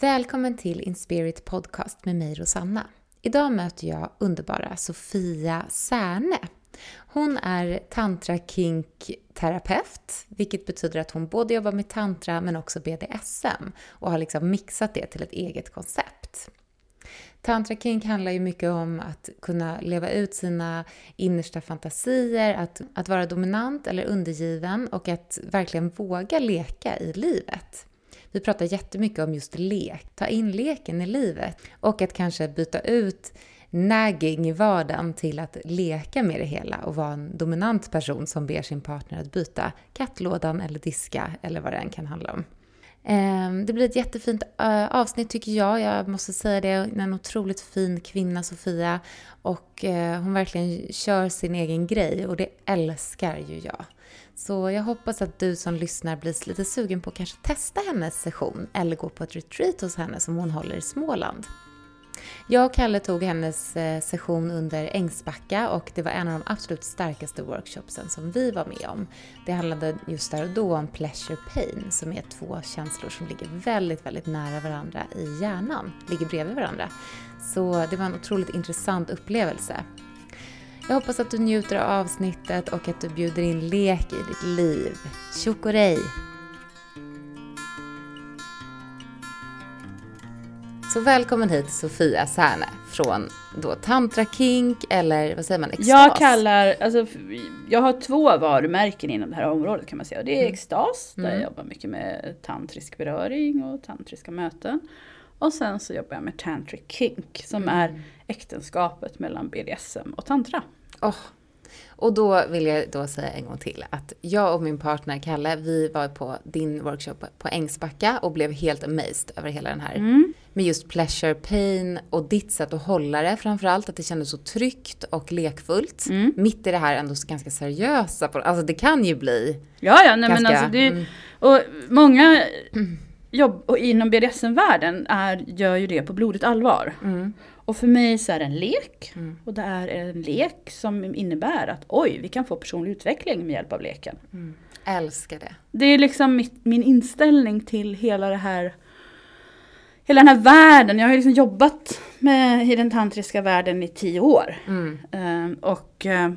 Välkommen till Inspirit Podcast med mig Rosanna. Idag möter jag underbara Sofia Särne. Hon är tantra kink terapeut, vilket betyder att hon både jobbar med tantra men också BDSM och har liksom mixat det till ett eget koncept. Tantra kink handlar ju mycket om att kunna leva ut sina innersta fantasier, att, att vara dominant eller undergiven och att verkligen våga leka i livet. Vi pratar jättemycket om just lek, ta in leken i livet och att kanske byta ut nagging i vardagen till att leka med det hela och vara en dominant person som ber sin partner att byta kattlådan eller diska eller vad det än kan handla om. Ehm, det blir ett jättefint eh, avsnitt tycker jag. Jag måste säga det. En otroligt fin kvinna, Sofia. Och eh, hon verkligen kör sin egen grej och det älskar ju jag. Så jag hoppas att du som lyssnar blir lite sugen på att kanske testa hennes session eller gå på ett retreat hos henne som hon håller i Småland. Jag och Kalle tog hennes eh, session under Ängsbacka och det var en av de absolut starkaste workshopsen som vi var med om. Det handlade just där och då om pleasure pain som är två känslor som ligger väldigt, väldigt nära varandra i hjärnan, ligger bredvid varandra. Så det var en otroligt intressant upplevelse. Jag hoppas att du njuter av avsnittet och att du bjuder in lek i ditt liv. Tjokorej! Så välkommen hit Sofia Särne från då Tantra Kink eller vad säger man, extas? Jag kallar, alltså jag har två varumärken inom det här området kan man säga. Det är mm. extas, där mm. jag jobbar mycket med tantrisk beröring och tantriska möten. Och sen så jobbar jag med Tantric Kink som mm. är äktenskapet mellan BDSM och tantra. Oh. Och då vill jag då säga en gång till att jag och min partner Kalle, vi var på din workshop på Ängsbacka och blev helt amazed över hela den här. Mm. Med just pleasure, pain och ditt sätt att hålla det framförallt, att det kändes så tryggt och lekfullt. Mm. Mitt i det här ändå ganska seriösa, alltså det kan ju bli Ja, ja, nej ganska, men alltså det, mm. och många jobb och inom BDSM-världen gör ju det på blodigt allvar. Och för mig så är det en lek. Mm. Och det är en lek som innebär att oj, vi kan få personlig utveckling med hjälp av leken. Mm. Älskar det. Det är liksom mitt, min inställning till hela det här Hela den här världen, jag har liksom jobbat med, i den tantriska världen i tio år. Mm. Uh, och uh,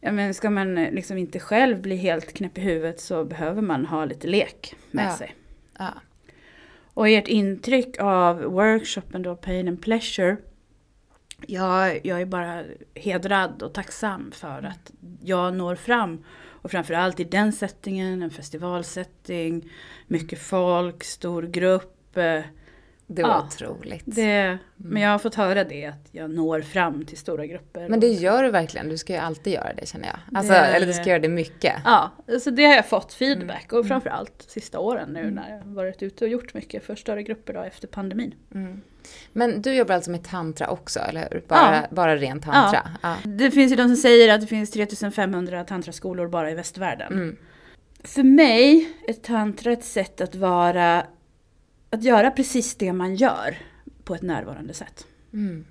ja, men ska man liksom inte själv bli helt knäpp i huvudet så behöver man ha lite lek med ja. sig. Ja. Och ert intryck av workshopen då, Pain and Pleasure. Jag, jag är bara hedrad och tacksam för att jag når fram. Och framförallt i den settingen, en festivalsetting, mycket folk, stor grupp. Det var ja, otroligt. Det, mm. men jag har fått höra det, att jag når fram till stora grupper. Men det gör du verkligen, du ska ju alltid göra det känner jag. Alltså, det, eller du ska göra det mycket. Ja, alltså det har jag fått feedback mm. och framförallt sista åren nu mm. när jag varit ute och gjort mycket för större grupper då efter pandemin. Mm. Men du jobbar alltså med tantra också, eller hur? Bara, ja. bara ren tantra? Ja. ja. Det finns ju de som säger att det finns 3500 tantraskolor bara i västvärlden. Mm. För mig är tantra ett sätt att vara att göra precis det man gör på ett närvarande sätt. Mm.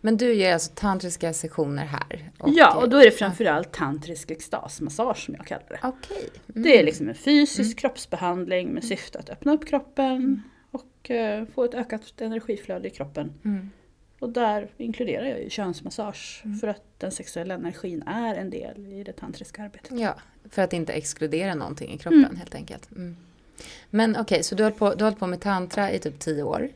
Men du ger alltså tantriska sessioner här? Och ja, och då är det framförallt tantrisk extasmassage som jag kallar det. Okay. Mm. Det är liksom en fysisk mm. kroppsbehandling med syfte att öppna upp kroppen och uh, få ett ökat energiflöde i kroppen. Mm. Och där inkluderar jag ju könsmassage mm. för att den sexuella energin är en del i det tantriska arbetet. Ja, för att inte exkludera någonting i kroppen mm. helt enkelt. Men okej, okay, så du har, på, du på med tantra i typ 10 år?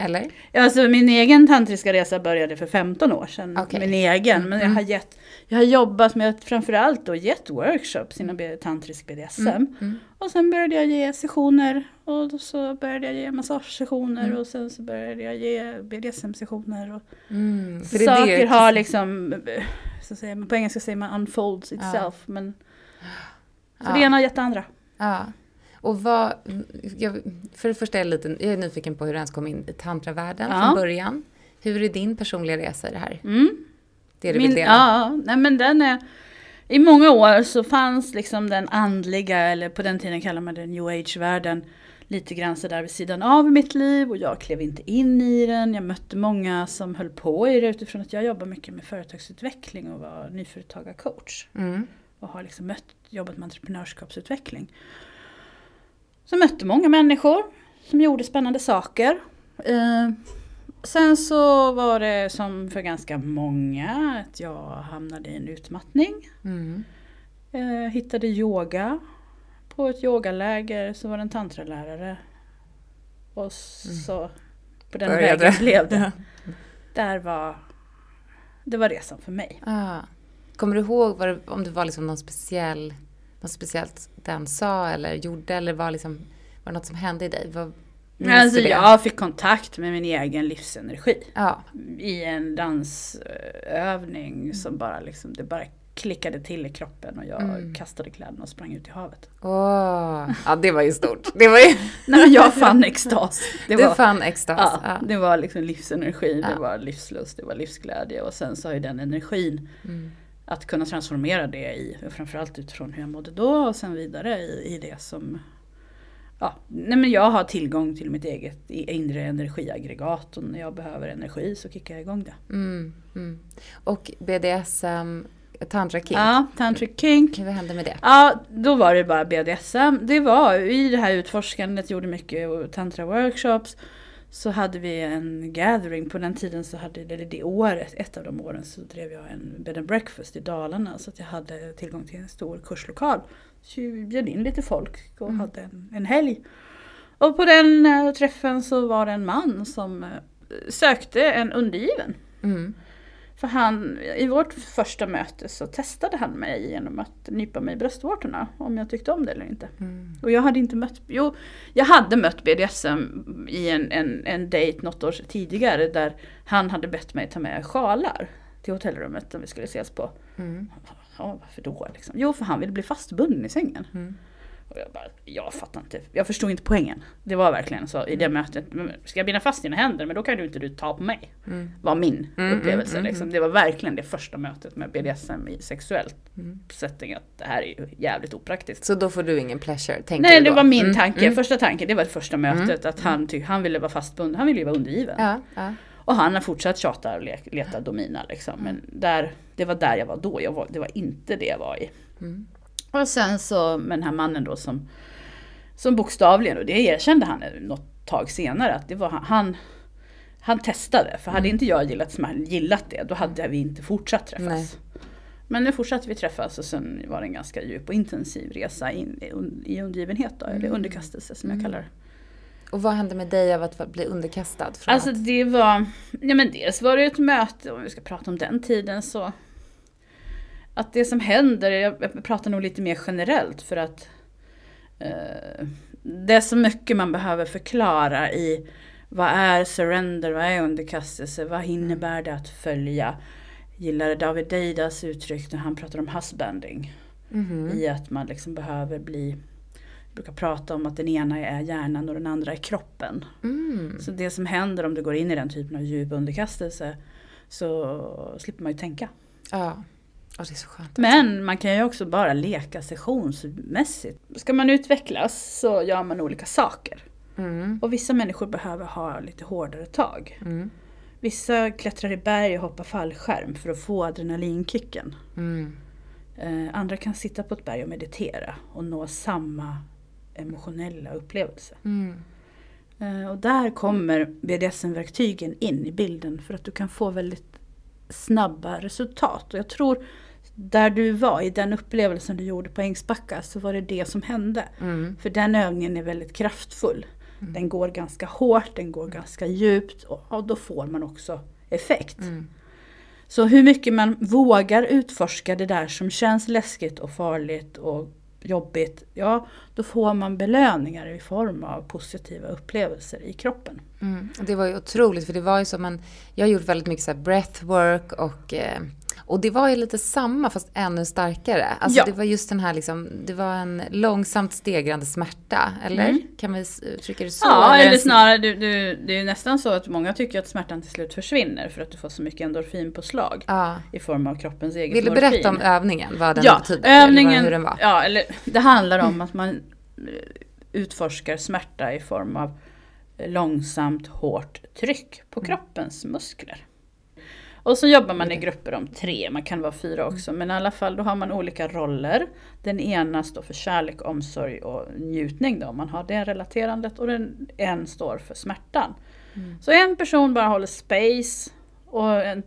Eller? Ja, alltså min egen tantriska resa började för 15 år sedan. Okay. Min egen. Men jag mm. har, gett, jag har jobbat med att framförallt då gett workshops inom tantrisk BDSM. Mm. Mm. Och sen började jag ge sessioner. Och så började jag ge massagesessioner. Mm. Och sen så började jag ge BDSM-sessioner. Och mm. saker det har liksom, så säger, på engelska säger man unfolds itself. Ja. Men, så ja. det ena har gett det andra. Ja. Och vad, jag, för det första är jag, lite, jag är nyfiken på hur du ens kom in i tantravärlden ja. från början. Hur är din personliga resa i det här? Mm. Det du Min, vill dela? Ja, nej men den är... I många år så fanns liksom den andliga, eller på den tiden kallar man det new age-världen, lite grann sådär vid sidan av mitt liv och jag klev inte in i den. Jag mötte många som höll på i det utifrån att jag jobbar mycket med företagsutveckling och var nyföretagarcoach. Mm. Och har liksom mött, jobbat med entreprenörskapsutveckling. Så mötte många människor som gjorde spännande saker. Eh, sen så var det som för ganska många att jag hamnade i en utmattning. Mm. Eh, hittade yoga. På ett yogaläger så var det en tantralärare. Och så på den Började vägen blev det. Där var, det var resan för mig. Ah. Kommer du ihåg det, om det var liksom någon speciell, något speciellt den sa eller gjorde eller var, liksom, var det något som hände i dig? Vad, Alltså det? jag fick kontakt med min egen livsenergi. Ja. I en dansövning som bara liksom, det bara klickade till i kroppen och jag Mm. kastade kläderna och sprang ut i havet. Åh, ja det var ju stort. Det var ju, Nej men jag fann extas. Det du var, fann extas. ja, Ja. det var liksom livsenergi, Ja. det var livslust, det var livsglädje och sen så har ju den energin Mm. Att kunna transformera det i, framförallt utifrån hur jag mådde då och sen vidare i, i det som Ja, nej men jag har tillgång till mitt eget inre energiaggregat och när jag behöver energi så kickar jag igång det. Mm, mm. Och BDSM, tantra kink. Ja, tantric kink. Vad hände med det? Ja, då var det bara BDSM. Det var i det här utforskandet, gjorde mycket tantra-workshops. Så hade vi en gathering, på den tiden så hade, eller det året, ett av de åren så drev jag en bed and breakfast i Dalarna. Så att jag hade tillgång till en stor kurslokal. Så jag bjöd in lite folk och Mm. hade en, en helg. Och på den eh, träffen så var det en man som eh, sökte en undergiven. Mm. För han, i vårt första möte så testade han mig genom att nypa mig i bröstvårtorna om jag tyckte om det eller inte. Mm. Och jag hade inte mött, jo, jag hade mött BDSM i en, en, en dejt något år tidigare där han hade bett mig ta med sjalar till hotellrummet som vi skulle ses på. Mm. Ja, varför då liksom? Jo, för han ville bli fastbunden i sängen. Mm. Och jag bara, jag fattar inte, jag förstod inte poängen. Det var verkligen så i det mötet, "Men ska jag binda fast dina händer men då kan ju inte du ta på mig. Mm. Var min Mm, upplevelse mm, mm, liksom. Det var verkligen det första mötet med BDSM i sexuellt Mm. setting. Att det här är ju jävligt opraktiskt. Så då får du ingen pleasure, Nej du det var min Mm, tanke, mm. första tanken, det var det första mötet. Att han, ty- han ville vara fastbunden, han ville ju vara undergiven. Ja, ja. Och han har fortsatt tjata och le- leta domina liksom. Men där, det var där jag var då, jag var, det var inte det jag var i. Mm. Och sen så med den här mannen då som, som bokstavligen, och det erkände han något tag senare, att det var han, han han testade, för hade inte jag gillat, gillat det, då hade vi inte fortsatt träffas. Nej. Men nu fortsatte vi träffas och sen var det en ganska djup och intensiv resa in i, undergivenhet då, eller underkastelse som jag kallar det. Och vad hände med dig av att bli underkastad? Från Alltså det var, ja men dels var det ett möte, om vi ska prata om den tiden så. Att det som händer, jag pratar nog lite mer generellt för att eh, det är så mycket man behöver förklara i vad är surrender, vad är underkastelse, vad innebär det att följa? Gillar David Deidas uttryck när han pratar om husbanding. Mhm. I att man liksom behöver bli, brukar prata om att den ena är hjärnan och den andra är kroppen. Mm. Så det som händer om du går in i den typen av djup underkastelse så slipper man ju tänka. Ja. Skönt. Men man kan ju också bara leka sessionsmässigt. Ska man utvecklas så gör man olika saker. Mm. Och vissa människor behöver ha lite hårdare tag. Mm. Vissa klättrar i berg och hoppar fallskärm för att få adrenalinkicken. Mm. Eh, andra kan sitta på ett berg och meditera och nå samma emotionella upplevelse. Mm. Eh, Och där kommer BDSM-verktygen in i bilden för att du kan få väldigt snabba resultat. Och jag tror där du var, i den upplevelsen du gjorde på Ängsbacka, så var det det som hände. Mm. För den övningen är väldigt kraftfull. Den går ganska hårt, den går ganska djupt och, och då får man också effekt. Mm. Så hur mycket man vågar utforska det där som känns läskigt och farligt och jobbigt, ja då får man belöningar i form av positiva upplevelser i kroppen. Mm. Det var ju otroligt för det var ju som en, jag har gjort väldigt mycket så här breathwork och, eh, och det var ju lite samma fast ännu starkare. Alltså Ja. det var just den här liksom, det var en långsamt stegrande smärta, eller? Mm. Kan vi uttrycka det så? Ja, eller en- snarare, du, du, det är ju nästan så att många tycker att smärtan till slut försvinner för att du får så mycket endorfinpåslag Ja. i form av kroppens eget Vill du morfin. berätta om övningen? Vad den ja, betyder? eller övningen, vad, hur den var? Ja, eller det handlar om att man eh, utforskar smärta i form av långsamt hårt tryck på kroppens muskler. Och så jobbar man i grupper om tre, man kan vara fyra också. Men i alla fall då har man olika roller. Den ena står för kärlek, omsorg och njutning då, om man har det relaterandet. Och den en står för smärtan. Mm. Så en person bara håller space och en,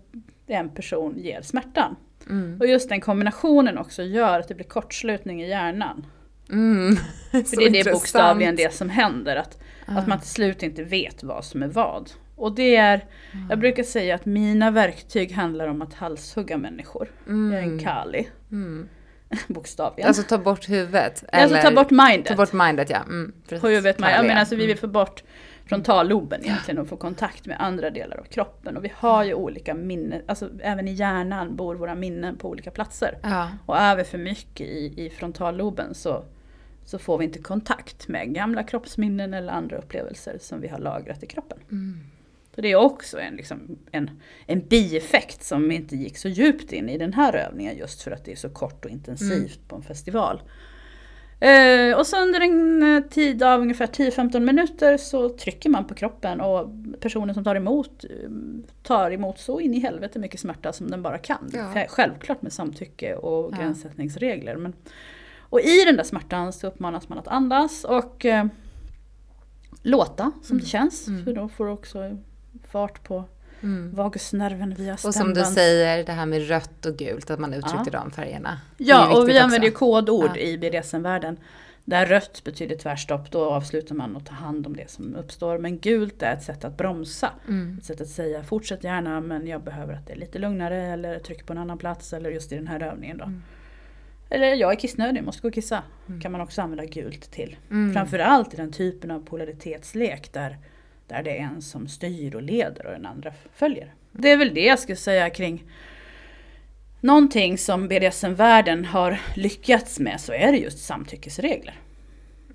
en person ger smärtan. Mm. Och just den kombinationen också gör att det blir kortslutning i hjärnan. Mm. För det är det bokstavligen det som händer. Att, ah. att man till slut inte vet vad som är vad. Och det är, mm. jag brukar säga att mina verktyg handlar om att halshugga människor. Mm. Jag är en kali. Mm. Bokstavligen. Alltså ta bort huvudet? Eller alltså ta bort mindet. Ta bort mindet ja. Mm, huvudet, mind. Jag menar alltså vi vill få bort frontalloben egentligen och få kontakt med andra delar av kroppen. Och vi har ju olika minnen, alltså även i hjärnan bor våra minnen på olika platser. Ja. Och är vi för mycket i, i frontalloben så, så får vi inte kontakt med gamla kroppsminnen eller andra upplevelser som vi har lagrat i kroppen. Mm. Så det är också en, liksom, en, en bieffekt som inte gick så djupt in i den här övningen just för att det är så kort och intensivt mm. på en festival. Eh, och så under en eh, tid av ungefär 10-15 minuter så trycker man på kroppen och personen som tar emot eh, tar emot så in i helvete mycket smärta som den bara kan. Ja. Självklart med samtycke och ja. gränssättningsregler. Men, och i den där smärtan så uppmanas man att andas och eh, låta som mm. det känns. Mm. För då får också fart på mm. vagusnerven via stämband. Och som du säger, det här med rött och gult, att man uttryckte ja. de färgerna. Ja, och vi också. använder ju kodord ja. i BDSM-världen. Där rött betyder tvärstopp, då avslutar man och tar hand om det som uppstår. Men gult är ett sätt att bromsa. Mm. Ett sätt att säga fortsätt gärna men jag behöver att det är lite lugnare eller tryck på en annan plats eller just i den här övningen då. Mm. Eller jag är kissnödig, måste gå och kissa. Mm. Kan man också använda gult till. Mm. Framförallt i den typen av polaritetslek där där det är en som styr och leder och den andra följer. Det är väl det jag skulle säga kring någonting som BDSM-världen har lyckats med så är det just samtyckesregler.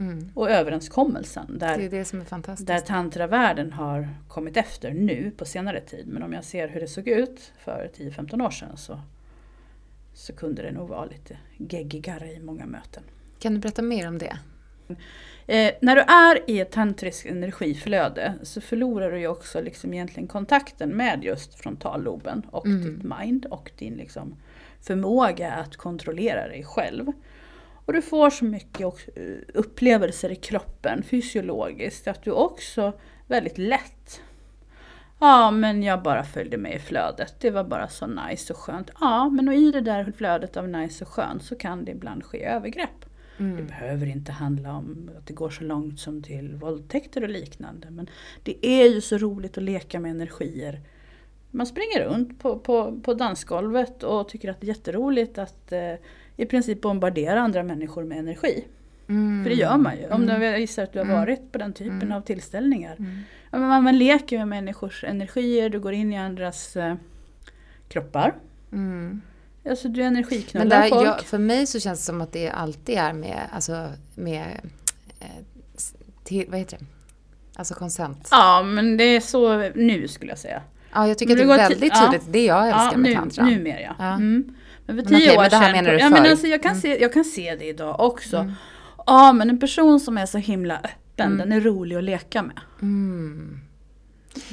Mm. Och överenskommelsen. Där, det är det som är fantastiskt. Där tantravärlden har kommit efter nu på senare tid. Men om jag ser hur det såg ut för 10-15 år sedan så, så kunde det nog vara lite geggigare i många möten. Kan du berätta mer om det? Eh, när du är i ett tantriskt energiflöde så förlorar du ju också liksom egentligen kontakten med just frontalloben och mm. ditt mind och din liksom förmåga att kontrollera dig själv. Och du får så mycket upplevelser i kroppen fysiologiskt att du också väldigt lätt Ja men jag bara följde med i flödet, det var bara så nice och skönt. Ja men och i det där flödet av nice och skönt så kan det ibland ske övergrepp. Mm. Det behöver inte handla om att det går så långt som till våldtäkter och liknande. Men det är ju så roligt att leka med energier. Man springer runt på, på, på dansgolvet och tycker att det är jätteroligt att eh, i princip bombardera andra människor med energi. Mm. För det gör man ju. Om mm. du, jag gissar att du har mm. varit på den typen mm. av tillställningar. Ja, man, man leker med människors energier, du går in i andras eh, kroppar. Alltså du energiknullar Men folk. Jag, för mig så känns det som att det alltid är med, alltså med, eh, till, vad heter det? Alltså konsent. Ja men det är så nu skulle jag säga. Ja jag tycker att det är väldigt tydligt, ja. det jag älskar ja, med tantra. Numera ja. ja. Mm. Men för tio men, år sedan. Menar du ja, men alltså, jag, kan mm. se, jag kan se det idag också. Mm. Ja men en person som är så himla öppen, mm. den är rolig att leka med. Mm.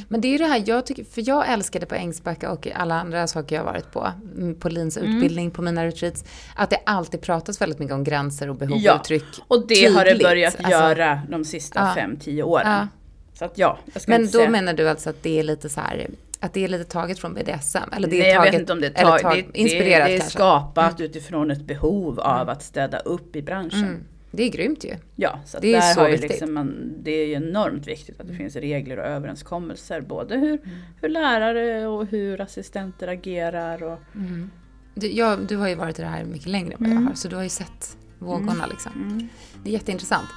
Men det är ju det här, jag tycker, för jag älskade på Ängsbacka och alla andra saker jag varit på, mm, på Lins mm. utbildning, på mina retreats, att det alltid pratas väldigt mycket om gränser och behov ja, och uttryck. och det tydligt. har det börjat alltså, göra de sista ja, fem, tio åren. Ja. Så att ja, jag ska Men inte då säga. menar du alltså att det är lite så här, att det är lite taget från BDSM? Eller det är Nej, jag taget, vet inte om det är taget, tag, det, inspirerat det, det är skapat mm. utifrån ett behov av mm. att städa upp i branschen. Mm. Det är grymt ju. Ja, så det är där så har viktigt. Liksom man, det är ju enormt viktigt att det mm. finns regler och överenskommelser. Både hur, mm. hur lärare och hur assistenter agerar. Och... Mm. Du, ja, du har ju varit i det här mycket längre än vad jag mm. har, så du har ju sett vågorna mm. liksom. Det är jätteintressant.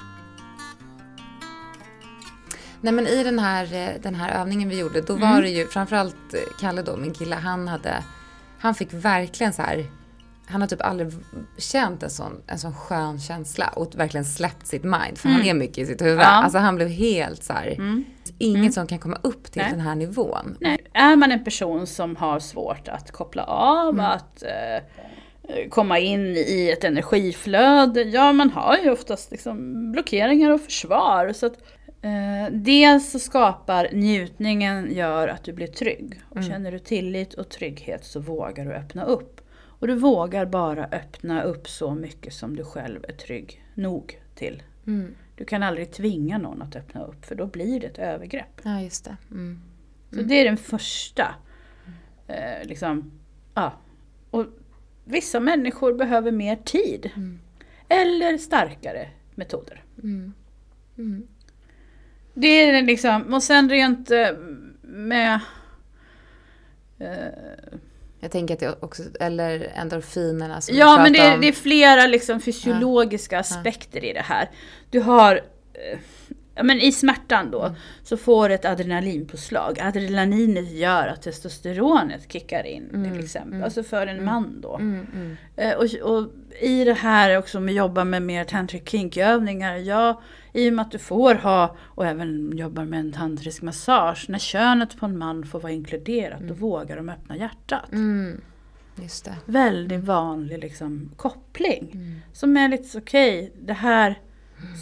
Nej men i den här, eh, den här övningen vi gjorde, då var det ju framförallt Kalle då, min kille, han hade, han fick verkligen så här han har typ aldrig känt en sån, en sån skön känsla och verkligen släppt sitt mind. För mm. han är mycket i sitt huvud. Ja. Alltså han blev helt så här, mm. inget mm. som kan komma upp till Nej. den här nivån. Nej. Är man en person som har svårt att koppla av, mm. att eh, komma in i ett energiflöde, ja man har ju oftast liksom blockeringar och försvar. Så att, Eh, dels så skapar njutningen gör att du blir trygg. Och Mm. Känner du tillit och trygghet så vågar du öppna upp. Och du vågar bara öppna upp så mycket som du själv är trygg nog till. Mm. Du kan aldrig tvinga någon att öppna upp för då blir det ett övergrepp. Ja, just det. Mm. Så det är den första. Eh, liksom, ja. Och vissa människor behöver mer tid. Mm. Eller starkare metoder. Mm. Mm. Det är det liksom, och sen rent eh, med... Eh, Jag tänker att det också, eller endorfinerna som ja men det är, det är flera liksom fysiologiska aspekter i det här. Du har, eh, ja men i smärtan då, Mm. så får du ett adrenalinpåslag. Adrenalinet gör att testosteronet kickar in Mm, till exempel. mm, Alltså för en mm. man då. Mm, mm. Eh, Och, och i det här också med att jobba med mer tantric kink-övningar, ja, i och med att du får ha, och även jobbar med en tantrisk massage, när könet på en man får vara inkluderat, då vågar de öppna hjärtat. Mm. Väldigt vanlig liksom, koppling. Mm. Som är lite så, okej, det här,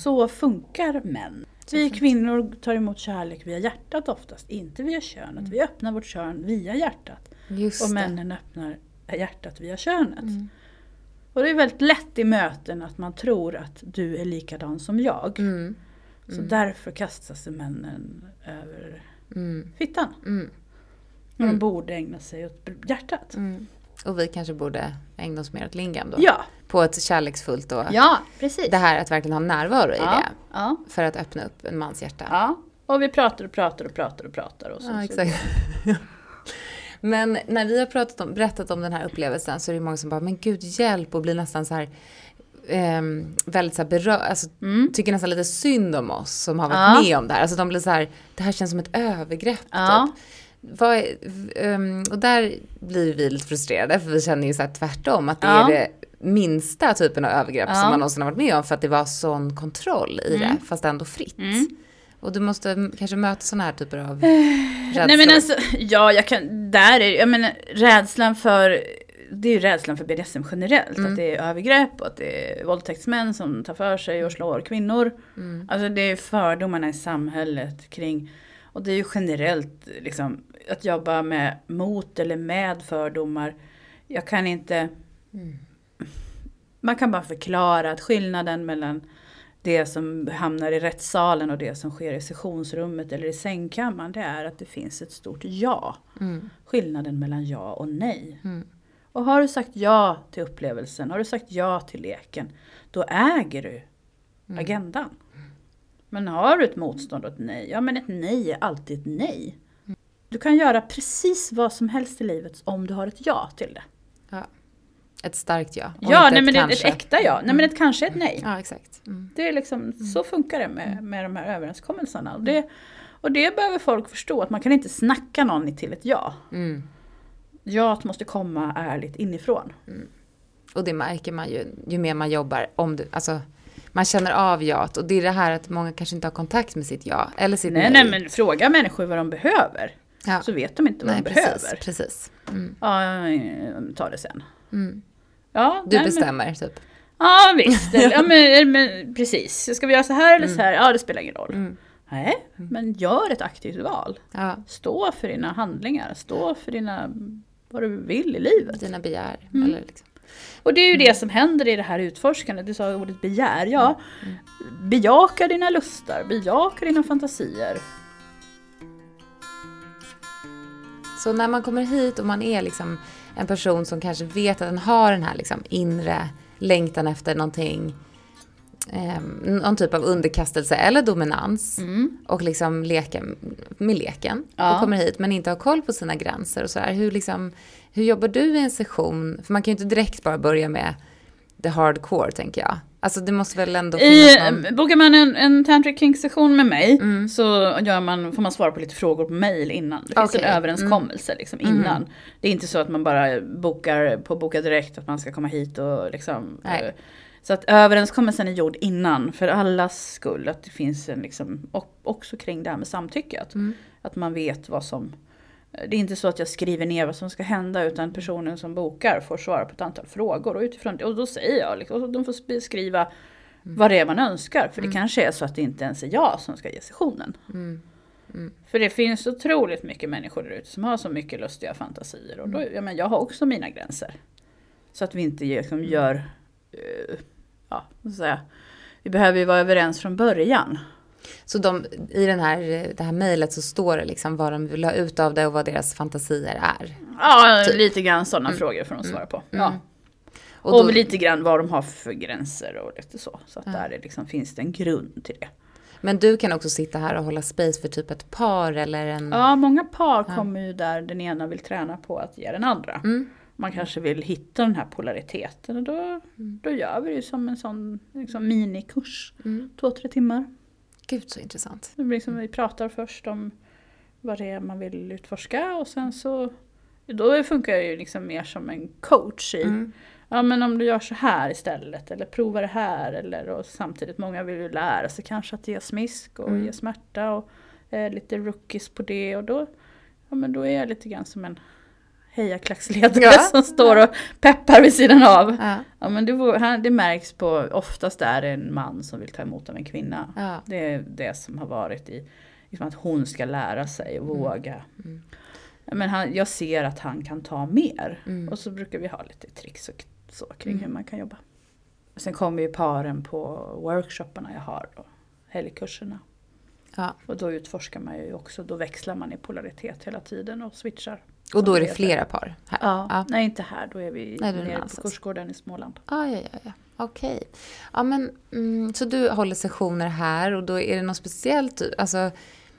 så funkar män. Vi kvinnor tar emot kärlek via hjärtat oftast, inte via könet. Vi öppnar vårt kön via hjärtat. Just Och det. männen öppnar hjärtat via könet. Mm. Och det är väldigt lätt i möten att man tror att du är likadan som jag. Mm. Så därför kastas sig männen över Mm. fittan. Mm. Mm. de borde ägna sig åt hjärtat. Mm. Och vi kanske borde ägna oss mer åt lingam då? Ja, På ett kärleksfullt och ja precis. det här att verkligen ha närvaro i ja, det. ja, För att öppna upp en mans hjärta. ja. Och vi pratar och pratar och pratar och pratar. Och så, Ja, så- exakt. Men när vi har pratat om, berättat om den här upplevelsen så är det många som bara, men gud hjälp och blir nästan så här ehm, väldigt så här berör, alltså Mm. tycker nästan lite synd om oss som har varit Ja. med om det här. Alltså de blir så här, det här känns som ett övergrepp Ja. typ. Vad ehm, och där blir vi lite frustrerade för vi känner ju så här tvärtom att det Ja. är det minsta typen av övergrepp Ja. som man någonsin har varit med om för att det var sån kontroll i Mm. det fast ändå fritt. Mm. Och du måste kanske möta såna här typer av rädslor. Nej men alltså, ja jag kan, där är jag menar rädslan för, det är ju rädslan för BDSM generellt. Mm. Att det är övergrepp och att det är våldtäktsmän som tar för sig och slår kvinnor. Mm. Alltså det är fördomarna i samhället kring, och det är ju generellt liksom, att jobba med mot eller med fördomar. Jag kan inte, Mm. Man kan bara förklara att skillnaden mellan det som hamnar i rättssalen och det som sker i sessionsrummet eller i sängkammaren, det är att det finns ett stort ja. Mm. Skillnaden mellan ja och nej. Mm. Och har du sagt ja till upplevelsen, har du sagt ja till leken, då äger du Mm. agendan. Men har du ett motstånd och ett nej, ja men ett nej är alltid ett nej. Du kan göra precis vad som helst i livet om du har ett ja till det. Ett starkt ja. och Ja, nej men ett, ett äkta ja. Nej men ett kanske ett nej. Ja, exakt. Mm. Det är liksom, så funkar det med, med de här överenskommelserna. Och det, och det behöver folk förstå, att man kan inte snacka någon till ett ja. Mm. Jaet måste komma ärligt inifrån. Och det märker man ju, ju mer man jobbar. Om du, alltså, man känner av jaet. Och det är det här att många kanske inte har kontakt med sitt ja. Eller sitt Nej, nej men fråga människor vad de behöver. Ja. Så vet de inte vad nej, de precis, behöver. precis. Mm. Ja, ta det sen. Mm. Ja, Du nej, men- bestämmer, typ. Ja visst, ja, men, men precis. Ska vi göra så här eller så här? Ja det spelar ingen roll. Mm. Nej, men gör ett aktivt val. Ja, Stå för dina handlingar, stå för dina, vad du vill i livet. dina begär. Mm. Eller liksom. Och det är ju det som händer i det här utforskandet. Du sa ordet begär, ja. Bejaka dina lustar, bejaka dina fantasier. Så när man kommer hit och man är liksom en person som kanske vet att den har den här liksom inre längtan efter någonting, eh, någon typ av underkastelse eller dominans och liksom leka med leken Ja. och kommer hit men inte har koll på sina gränser och sådär. Hur, liksom, hur jobbar du i en session? För man kan ju inte direkt bara börja med the hardcore tänker jag. Alltså det måste väl ändå finnas I, någon... bokar man en, en tantric kink session med mig Mm. så gör man, får man svara på lite frågor på mail innan. Det finns. Mm. en överenskommelse liksom innan. Det är inte så att man bara bokar på Boka Direkt att man ska komma hit och liksom... Nej. eh, Så att överenskommelsen är gjord innan för allas skull. Att det finns en liksom, och också kring det här med samtycke. Att, Mm. att man vet vad som... Det är inte så att jag skriver ner vad som ska hända utan personen som bokar får svara på ett antal frågor. Och utifrån det, och då säger jag, liksom, de får beskriva vad det är man önskar. För det kanske är så att det inte ens är jag som ska ge sessionen. Mm. För det finns otroligt mycket människor där ute som har så mycket lustiga fantasier. Och då, ja, men jag har också mina gränser. Så att vi inte liksom gör, eh, ja, ska jag säga, vi behöver ju vara överens från början. Så de, i den här, det här mejlet så står det liksom vad de vill ha ut av det och vad deras fantasier är. Ja, lite grann sådana frågor får de svara på. Ja. Och Och, då- lite grann vad de har för gränser och lite så. Så att där är liksom, finns det en grund till det. Men du kan också sitta här och hålla space för typ ett par eller en... Ja, många par kommer ju där den ena vill träna på att ge den andra. Mm. Man kanske vill hitta den här polariteten och då, då gör vi det som en sån liksom, minikurs. Mm. Två, tre timmar. Gud så intressant. Det blir liksom, vi pratar först om vad det är man vill utforska och sen så då funkar jag ju liksom mer som en coach i Mm. Ja men om du gör så här istället eller prova det här eller och samtidigt många vill ju lära sig kanske att ge smisk och Mm. ge smärta och eh, lite rookies på det och då, ja, men då är jag lite grann som en hejaklacksledare Ja. som står och peppar vid sidan av. Ja. Ja men det, det märks på, oftast är det en man som vill ta emot av en kvinna. Ja. Det är det som har varit i, liksom att hon ska lära sig och våga. Mm. Men han, jag ser att han kan ta mer. Mm. Och så brukar vi ha lite tricks och så kring hur man kan jobba. Sen kommer ju paren på workshopparna jag har och helgkurserna. Ja. Och då utforskar man ju också, då växlar man i polaritet hela tiden och switchar. Och då är det flera par här? Ja. Ja. nej inte här, då är vi Nej, nere på kursgården i Småland. Ja, ja, ja, ja. Okej. Ja, men mm, så du håller sessioner här och då är det något speciellt? Alltså, är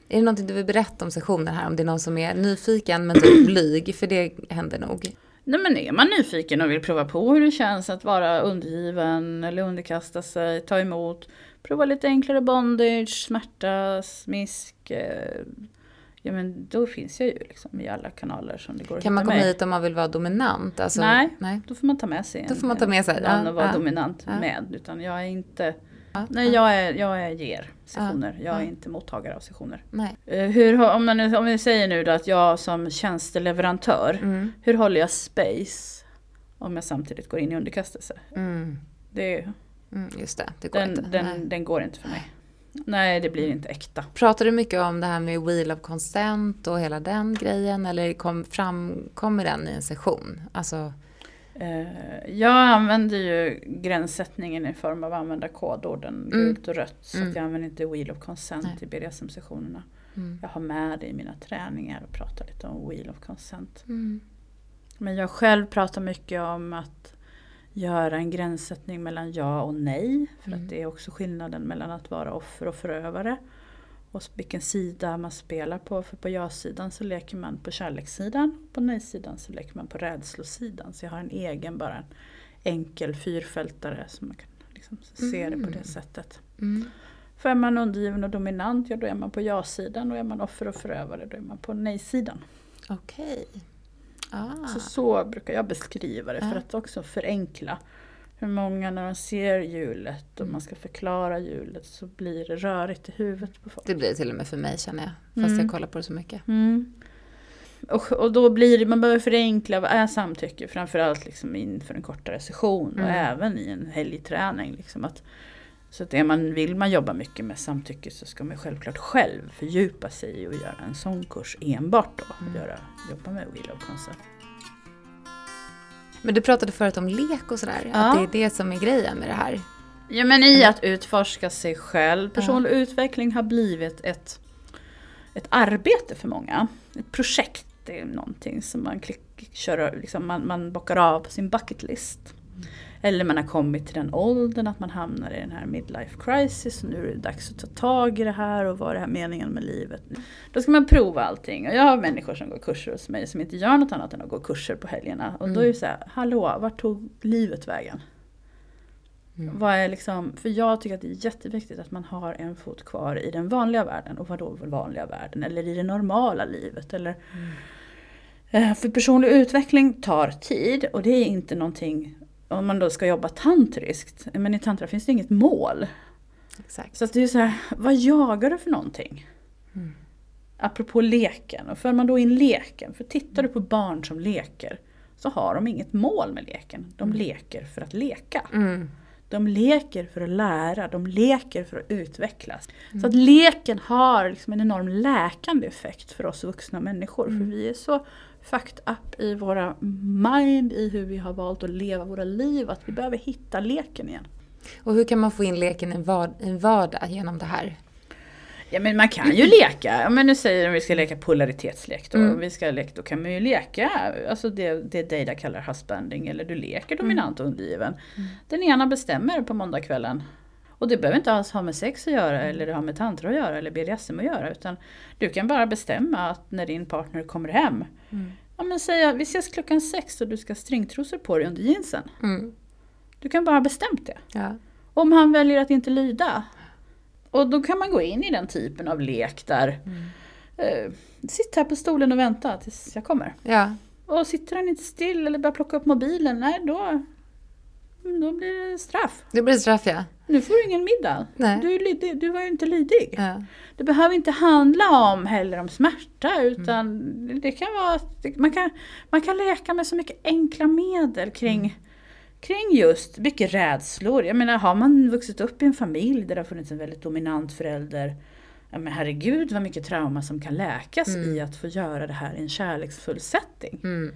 det någonting du vill berätta om sessionen här? Om det är någon som är nyfiken men typ blyg? För det händer nog. Nej men är man nyfiken och vill prova på hur det känns att vara undergiven eller underkasta sig, ta emot, prova lite enklare bondage, smärta, smisk. Ja men då finns jag ju liksom i alla kanaler som det går Kan man komma mig. hit om man vill vara dominant? Alltså, Nej. nej. Då får man ta med sig en, Då får man ta med sig, man ja, och vara ja. dominant Ja. med. Utan jag är inte, nej jag är, jag är ger sessioner, jag är inte mottagare av sessioner. nej. Eh, Hur, om, man, om vi säger nu då att jag som tjänsteleverantör, Mm. hur håller jag space om jag samtidigt går in i underkastelse? Mm. Det, är- Mm, just det, det går den, inte. Den, den går inte för mig. Nej, det blir inte äkta. Pratar du mycket om det här med wheel of consent och hela den grejen? Eller kom, framkommer den i en session? Alltså, Eh, Jag använder ju gränssättningen i form av att använda kodorden Mm. gult och rött. Så Mm. jag använder inte Wheel of Consent Nej. i BDSM-sessionerna. mm. Jag har med det i mina träningar och pratar lite om Wheel of Consent. Mm. Men jag själv pratar mycket om att göra en gränssättning mellan ja och nej. För Mm. att det är också skillnaden mellan att vara offer och förövare. Och vilken sida man spelar på. För på ja-sidan så leker man på kärlekssidan. På nej-sidan så leker man på rädslosidan. Så jag har en egen, bara en enkel fyrfältare. som man kan liksom se det på det sättet. Mm. För är man undergiven och dominant, ja då är man på ja-sidan. Och är man offer och förövare, då är man på nej-sidan. Okej. Ah. Så, så brukar jag beskriva det för Ja. att också förenkla. Hur många när de ser hjulet och man ska förklara hjulet så blir det rörigt i huvudet på folk. Det blir det till och med för mig känner jag. Fast Mm. jag kollar på det så mycket. Mm. Och, och då blir det, man behöver förenkla, vad är samtycke? Framförallt liksom inför en kortare session och Mm. även i en helgträning. Liksom att, så att är man, vill man jobba mycket med samtycke så ska man självklart själv fördjupa sig i och göra en sån kurs enbart då. Mm. Göra, jobba med Wheel of Concept. Men du pratade förut om lek och sådär. Ja. Att det är det som är grejen med det här. Ja men i att utforska sig själv. Personlig utveckling har blivit ett, ett arbete för många. Ett projekt det är någonting som man, klick, kör, liksom man, man bockar av på sin bucket list. Eller man har kommit till den åldern att man hamnar i den här midlife crisis. Och nu är det dags att ta tag i det här och vad är det här meningen med livet? Då ska man prova allting. Och jag har människor som går kurser hos mig som inte gör något annat än att gå kurser på helgerna. Och då är det så här, hallå, vart tog livet vägen? Mm. Vad är liksom, för jag tycker att det är jätteviktigt att man har en fot kvar i den vanliga världen. Och vadå vanliga världen? Eller i det normala livet. Eller, Eh, För personlig utveckling tar tid och det är inte någonting om man då ska jobba tantriskt. Men i tantra finns det inget mål. Exakt. Så att det är så här, vad jagar du för någonting? Mm. Apropå leken, och för man då in leken, för tittar du på barn som leker så har de inget mål med leken. De leker för att leka. Mm. De leker för att lära, de leker för att utvecklas. Mm. Så att leken har liksom en enorm läkande effekt för oss vuxna människor. Mm. För vi är så fucked up i våra mind, i hur vi har valt att leva våra liv, att vi behöver hitta leken igen. Och hur kan man få in leken i en vardag genom det här? Ja men man kan ju leka, ja, men nu säger de att vi ska leka polaritetslek då. Mm. Vi ska leka, då kan man ju leka, alltså det, det Deida kallar husbanding eller du leker mm. dominant och undergiven. Mm. Den ena bestämmer på måndagskvällen. Och det behöver inte alls ha med sex att göra eller ha med tantra att göra eller BDSM att göra. Utan du kan bara bestämma att när din partner kommer hem. Mm. Ja men säga, vi ses klockan sex och du ska ha stringtrosor på dig under jeansen. Mm. Du kan bara ha bestämt det. Ja. Om han väljer att inte lyda, och då kan man gå in i den typen av lek där mm. eh, Sitt här på stolen och vänta tills jag kommer. Ja. Och sitter han inte still eller börjar plocka upp mobilen, nej då, då blir det straff. Det blir straff ja. Nu får du ingen middag. Nej. Du, lydig, du var ju inte lydig. Ja. Det behöver inte handla om heller om smärta utan mm. det kan vara man kan, man kan leka med så mycket enkla medel kring mm kring just mycket rädslor. Jag menar, har man vuxit upp i en familj där det har funnits en väldigt dominant förälder Ja, men herregud vad mycket trauma som kan läkas mm. i att få göra det här i en kärleksfull setting. Mm.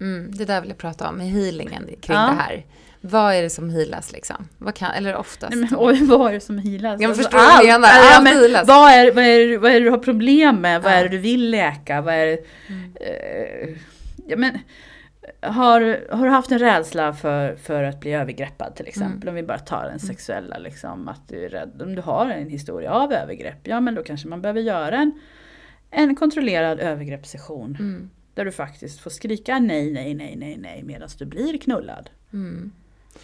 Mm, det där vill jag prata om i healingen kring ja. det här. Vad är det som healas liksom? Vad kan, eller oftast? Nej, men, oj, vad är det som healas? Jag förstår du menar. Allt ja, healas. Vad är, vad, är, vad är det du har problem med? Vad är det du vill läka? Vad är det, mm. eh, ja, men, har, har du haft en rädsla för, för att bli övergreppad till exempel? Mm. Om vi bara tar den mm. sexuella, liksom, att du är rädd. Om du har en historia av övergrepp, ja men då kanske man behöver göra en, en kontrollerad övergreppssession. Mm. Där du faktiskt får skrika nej, nej, nej, nej, nej medan du blir knullad. Mm.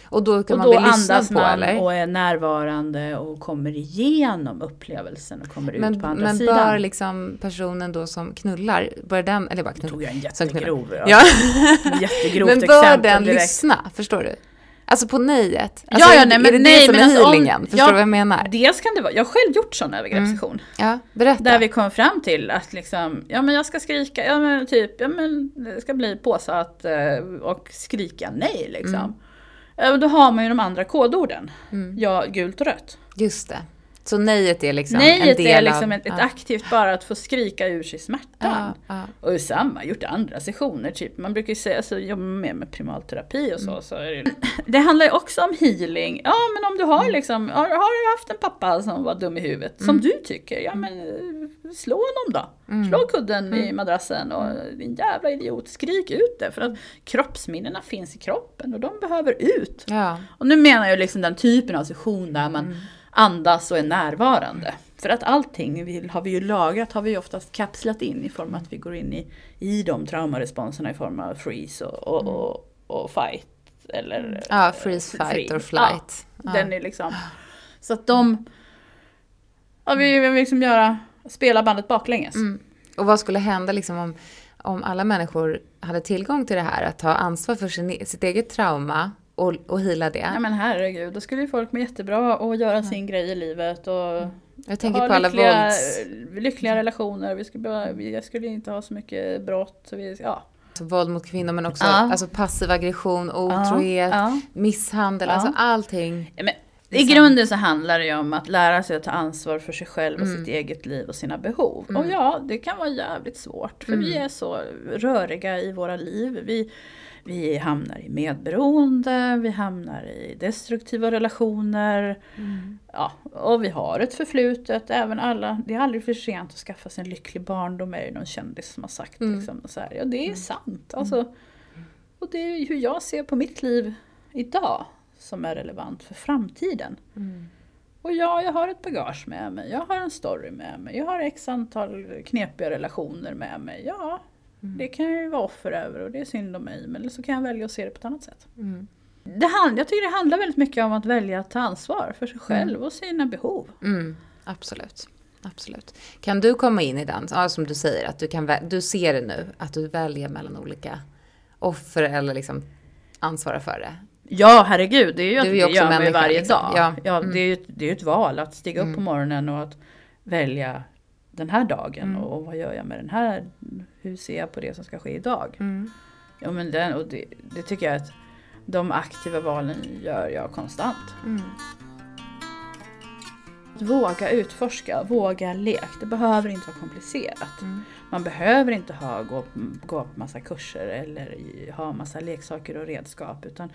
Och då kan och man då bli andas på man eller? och är närvarande och kommer igenom upplevelsen och kommer men, ut på andra men sidan. Men bör liksom personen då som knullar, bör den, eller bara knullar? tog jag en jättegrov, ja. ja. jättegrovt Men bör den direkt. lyssna, förstår du? Alltså på nejet. Alltså, ja, ja, nej, men, är det nej, det som är alltså, healingen? Förstår du vad jag menar? Dels kan det vara, jag har själv gjort sån övergreppssession. Mm. Ja, berätta. Där vi kom fram till att liksom, ja men jag ska skrika, ja men typ, ja men det ska bli påsatt eh, och skrika nej liksom. Mm. Och då har man ju de andra kodorden. Mm. Ja, gult och rött. Just det. Så nejet är liksom nejet en del är liksom av, ett, ett aktivt bara att få skrika ur sig smärtan. Ja, ja. Och samma, gjort andra sessioner, typ. man brukar ju säga, alltså, jobba mer med primalterapi och så. Mm. så är det, det handlar ju också om healing. Ja men om du har mm. liksom, har, har du haft en pappa som var dum i huvudet, mm. som du tycker, ja men eh, slå honom då. Mm. Slå kudden i mm. madrassen och din jävla idiot, skrik ut det. För att kroppsminnena finns i kroppen och de behöver ut. Ja. Och nu menar jag liksom den typen av session där man andas och är närvarande. För att allting vi, har vi ju lagrat, har vi ju oftast kapslat in i form av att vi går in i, i de traumaresponserna i form av freeze och, och, mm. och, och fight. Eller, ja, freeze, fight free. or flight. Ja, Den är liksom, så att de, ja, vi vill liksom göra, spela bandet baklänges. Mm. Och vad skulle hända liksom om, om alla människor hade tillgång till det här, att ta ansvar för sin, sitt eget trauma och, och hila det. Ja men herregud, då skulle ju folk må jättebra och göra ja. sin grej i livet och mm. jag tänker ha på alla lyckliga, vålds... lyckliga relationer. Vi skulle, bara, jag skulle inte ha så mycket brott. Så vi, ja. Våld mot kvinnor men också ja. alltså passiv aggression, otrohet, ja. misshandel, alltså allting. Men, I grunden så handlar det ju om att lära sig att ta ansvar för sig själv och mm. sitt eget liv och sina behov. Mm. Och ja, det kan vara jävligt svårt för vi mm. är så röriga i våra liv. Vi, vi hamnar i medberoende, vi hamnar i destruktiva relationer. Mm. Ja, och vi har ett förflutet, även alla, det är aldrig för sent att skaffa sig en lycklig barndom är det någon kändis som har sagt. Mm. Liksom, så här. Ja det är mm. sant. Alltså, mm. och det är hur jag ser på mitt liv idag som är relevant för framtiden. Mm. Och ja, jag har ett bagage med mig, jag har en story med mig, jag har x antal knepiga relationer med mig. Ja, Mm. Det kan jag ju vara offer över och det är synd om mig. Men så kan jag välja att se det på ett annat sätt. Mm. Det hand, jag tycker det handlar väldigt mycket om att välja att ta ansvar för sig själv mm. och sina behov. Mm. Absolut. Absolut. Kan du komma in i den, ja, som du säger, att du, kan, du ser det nu, att du väljer mellan olika offer eller liksom ansvara för det? Ja, herregud. Det är ju att det gör man varje liksom. dag. Ja. ja mm. det är ju det är ett val att stiga upp mm. på morgonen och att välja den här dagen mm. och, vad gör jag med den här, hur ser jag på det som ska ske idag? Mm. Ja men den, och det, det, tycker jag att De aktiva valen gör jag konstant. Mm. Våga utforska, våga lek. Det behöver inte vara komplicerat. Mm. Man behöver inte ha, gå, gå på massa kurser eller ha massa leksaker och redskap. Utan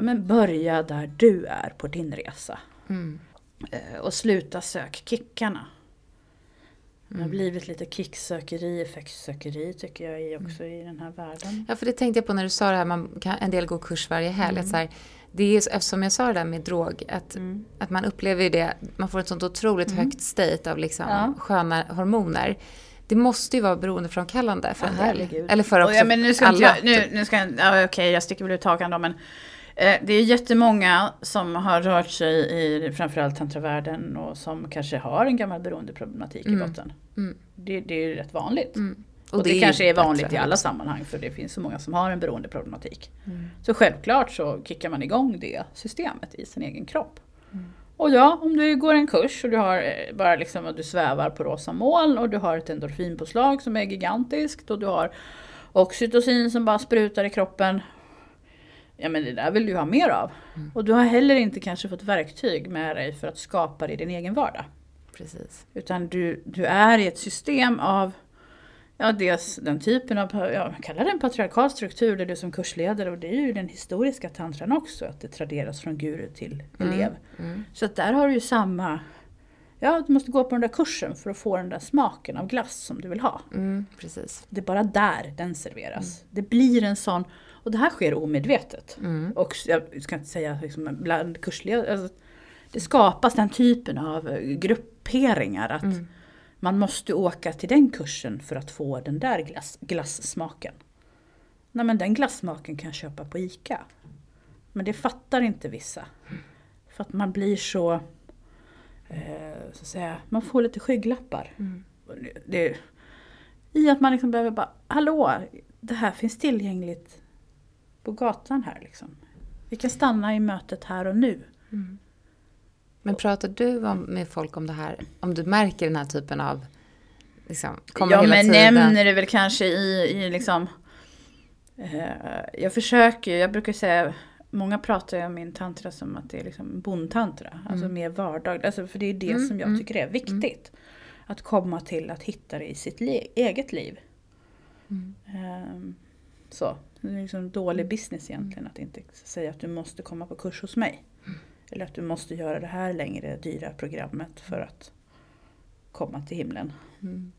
men börja där du är på din resa. Mm. Eh, Och sluta sök kickarna. Det har Mm. blivit lite kicksökeri, effektsökeri tycker jag också i den här världen. Ja, för det tänkte jag på när du sa det här, man kan, en del går kurs varje helg. Att så här, det är, eftersom jag sa det där med drog, att, Mm. att man upplever det, man får ett sånt otroligt högt state av liksom Ja. sköna hormoner. Det måste ju vara beroendeframkallande för en del. herregud. Eller för också ja, men nu ska alla. jag, nu, nu ska jag, ja, okej jag sticker väl ut hakan då men eh, det är jättemånga som har rört sig i framförallt tantravärlden och som kanske har en gammal beroendeproblematik i botten. Mm. Det, det är ju rätt vanligt. Mm. Och, det, är ju kanske är vanligt i alla det. sammanhang för det finns så många som har en beroendeproblematik. Mm. Så självklart så kickar man igång det systemet i sin egen kropp. Mm. Och ja, om du går en kurs och du har eh, bara liksom att du svävar på rosa moln och du har ett endorfinpåslag som är gigantiskt och du har oxytocin som bara sprutar i kroppen. Ja men det där vill du ha mer av. Mm. Och du har heller inte kanske fått verktyg med dig för att skapa det i din egen vardag. Precis. Utan du, du är i ett system av Ja, dels den typen av, ja, kallar det en patriarkal struktur där du som kursledare och det är ju den historiska tantran också, att det traderas från guru till elev. Mm. Så att där har du ju samma, ja du måste gå på den där kursen för att få den där smaken av glass som du vill ha. Mm. Precis. Det är bara där den serveras. Det blir en sån, och det här sker omedvetet. Mm. Och jag ska inte säga liksom bland kursledare, alltså, det skapas den typen av eh, grupperingar att Mm. man måste åka till den kursen för att få den där glass, glassmaken. Nej men den glassmaken kan jag köpa på ICA. Men det fattar inte vissa. För att man blir så, eh, så att säga, man får lite skygglappar. Mm. Det, I att man liksom behöver bara, hallå, det här finns tillgängligt på gatan här liksom. Vi kan stanna i mötet här och nu. Mm. Men pratar du om, med folk om det här, om du märker den här typen av, liksom, kommer ja hela men tiden? nämner det väl kanske i, i liksom eh, Jag försöker ju, jag brukar säga Många pratar ju om min tantra som att det är liksom bondtantra. Alltså mer vardag. Alltså för det är det Mm, som jag mm, tycker är viktigt. Att komma till att hitta det i sitt le- eget liv. Mm. Ehm, så. Det är liksom dålig business egentligen att inte säga att du måste komma på kurs hos mig. Eller att du måste göra det här längre dyra programmet för att komma till himlen. Mm.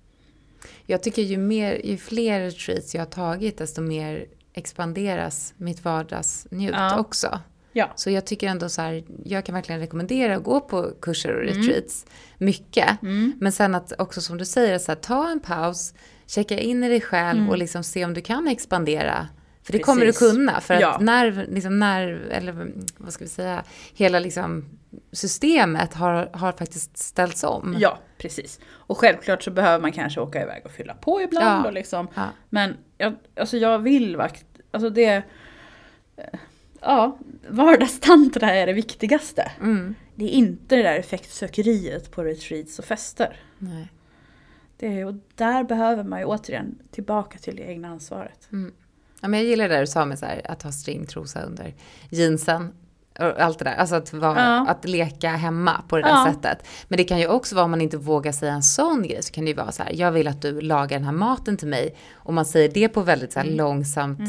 Jag tycker ju, mer, ju fler retreats jag har tagit, desto mer expanderas mitt vardagsnjut Ja. också. Ja. Så jag tycker ändå så här, jag kan verkligen rekommendera att gå på kurser och retreats mycket. Mm. Men sen att också som du säger, så här, ta en paus, checka in i dig själv och liksom se om du kan expandera. För det kommer du Precis. kunna, för Ja. att nerv, liksom nerv, eller vad ska vi säga, hela liksom systemet har, har faktiskt ställts om. Ja, precis. Och självklart så behöver man kanske åka iväg och fylla på ibland. Ja. Och liksom. Ja. Men jag, alltså jag vill vakt, alltså det... eh, Ja, vardagstantra är det viktigaste. Mm. Det är inte det där effektsökeriet på retreats och fester. Nej. Det och där behöver man ju återigen tillbaka till det egna ansvaret. Ja, men jag gillar det du sa med så här, att ha stringtrosa under jeansen. Och allt det där. Alltså att, vara, Ja. att leka hemma på det där Ja. sättet. Men det kan ju också vara om man inte vågar säga en sån grej. Så kan det ju vara så här, jag vill att du lagar den här maten till mig. Och man säger det på väldigt så här Mm. långsamt.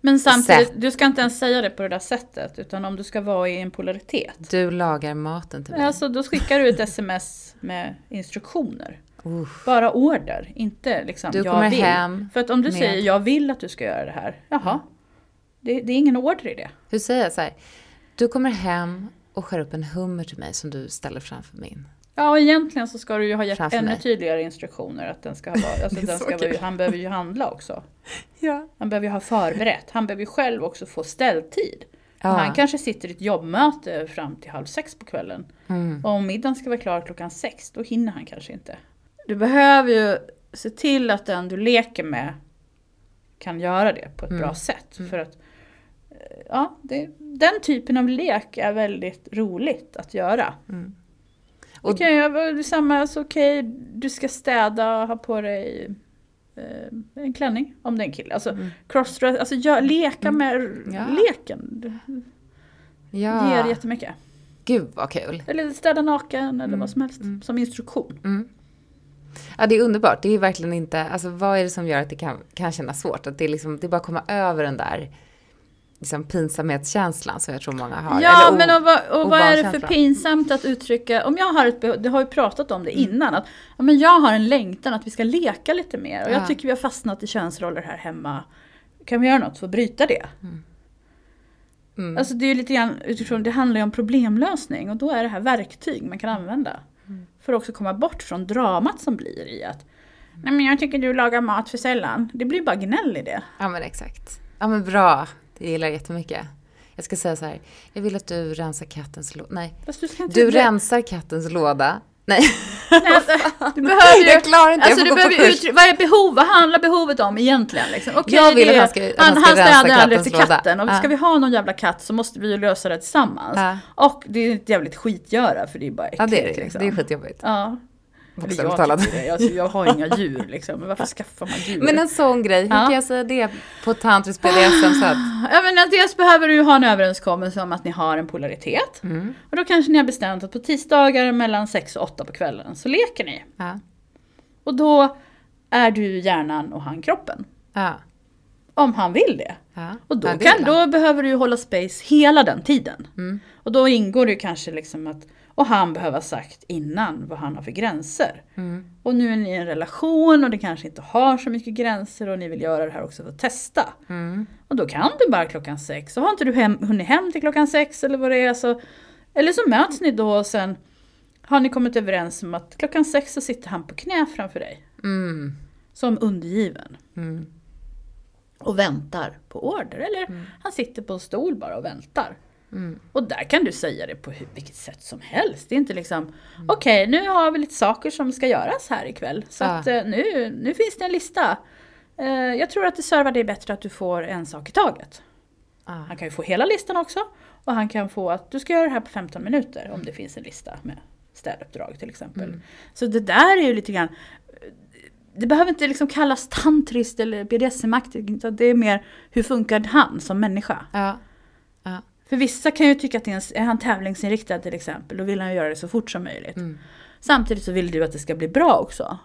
Men samtidigt, Sätt. du ska inte ens säga det på det där sättet. Utan om du ska vara i en polaritet. Du lagar maten till mig. Alltså då skickar du ett sms med instruktioner. Uff. Bara order, inte liksom Du jag kommer vill. hem För att om du med- säger jag vill att du ska göra det här, jaha. Det, det är ingen order i det. Hur säger jag så här? Du kommer hem och skär upp en hummer till mig som du ställer framför min. Ja, och egentligen så ska du ju ha gett ännu mig. tydligare instruktioner. Att den ska vara, alltså den ska vara, han behöver ju handla också. Ja. Han behöver ju ha förberett. Han behöver ju själv också få ställtid. Ja. Han kanske sitter i ett jobbmöte fram till halv sex på kvällen. Mm. Och om middagen ska vara klar klockan sex, då hinner han kanske inte. Du behöver ju se till att den du leker med kan göra det på ett Mm. bra sätt. För att eh, ja, det, den typen av lek är väldigt roligt att göra. Och- Och, kan jag vara samma, alltså, okej, du ska städa, ha på dig eh, en klänning om det är en kille. Alltså crossdress, alltså gör, leka med Mm. Ja. leken. Det Ja. ger jättemycket. Gud vad kul. Eller städa naken eller vad som helst. Mm. Som instruktion. Mm. Ja, det är underbart. Det är verkligen inte, alltså vad är det som gör att det kan, kan kännas svårt? Att det är liksom, det är bara att komma över den där liksom pinsamhetskänslan som jag tror många har. Ja, men och vad, och vad är det för pinsamt att uttrycka, om jag har ett behov, det har vi pratat om det Mm. innan, att ja, men jag har en längtan att vi ska leka lite mer. Och Ja. jag tycker vi har fastnat i könsroller här hemma. Kan vi göra något för att bryta det? Mm. Alltså det är ju lite grann utifrån, det handlar ju om problemlösning och då är det här verktyg man kan använda. För att också komma bort från dramat som blir i att Nej men jag tycker du lagar mat för sällan. Det blir bara gnäll i det. Ja, men exakt. Ja, men bra. Det gillar jag jättemycket. Jag ska säga så här, jag vill att du rensar kattens låda. Nej, du du rensar kattens låda. Nej, Nej, alltså, du behöver ju... jag klarar inte, Alltså jag du får gå på kurs. vad är behov? Vad handlar behovet om egentligen? Liksom? Okej, Jag vill det att han ska- att han, han ska han rensa städar kattens låda. katten och Ja. ska vi ha någon jävla katt så måste vi ju lösa det tillsammans. Ja. Och det är ett jävligt skitgöra för det är bara äckligt. Ja, det är det. liksom. Det är skitjobbigt. Ja. Jag, tycker det. Alltså, jag har inga djur liksom, men varför skaffar man djur? Men en sån grej, hur Ja. kan jag säga det på tantrisk BDSM så att... Ja, men dels behöver du ju ha en överenskommelse om att ni har en polaritet. Mm. Och då kanske ni har bestämt att på tisdagar mellan 6 och 8 på kvällen så leker ni. Ja. Och då är du hjärnan och han kroppen. Ja. Om han vill det. ja. Och då, kan, då behöver du ju hålla space hela den tiden. Mm. Och då ingår det ju kanske liksom att, och han behöver ha sagt innan vad han har för gränser. Mm. Och nu är ni i en relation och det kanske inte har så mycket gränser och ni vill göra det här också för att testa. Mm. Och då kan du bara klockan sex. Så har inte du hem, hunnit hem till klockan sex eller vad det är. Så, eller så möts ni då och sen har ni kommit överens om att klockan sex så sitter han på knä framför dig. Mm. Som undergiven. Mm. Och väntar på order. Eller han sitter på en stol bara och väntar. Mm. Och där kan du säga det på vilket sätt som helst. Det är inte liksom, okej nu har vi lite saker som ska göras här ikväll. Så Ja. att eh, nu, nu finns det en lista. Eh, jag tror att det servar dig bättre att du får en sak i taget. Ah. Han kan ju få hela listan också. Och han kan få att du ska göra det här på 15 minuter om det finns en lista med städuppdrag till exempel. Mm. Så det där är ju lite grann det behöver inte liksom kallas tantriskt eller BDSM-aktigt, det är mer hur funkar han som människa? Ja. För vissa kan ju tycka att är, han tävlingsinriktad till exempel, då vill han ju göra det så fort som möjligt. Mm. Samtidigt så vill du att det ska bli bra också.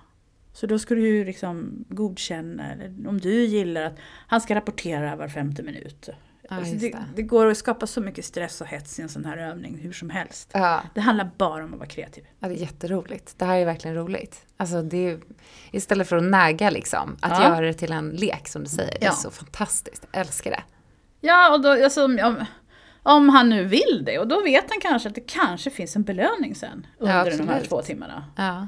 Så då ska du ju liksom godkänna, eller om du gillar att han ska rapportera var femte minut. Ja, Alltså det, det. går att skapa så mycket stress och hets i en sån här övning hur som helst. Ja. Det handlar bara om att vara kreativ. ja, det är jätteroligt. Det här är verkligen roligt. Alltså det är, istället för att näga liksom, att Ja. göra det till en lek som du säger. Det är så fantastiskt. Jag älskar det. Ja, och då, alltså, om, om han nu vill det, och då vet han kanske att det kanske finns en belöning sen under de här två timmarna. Ja.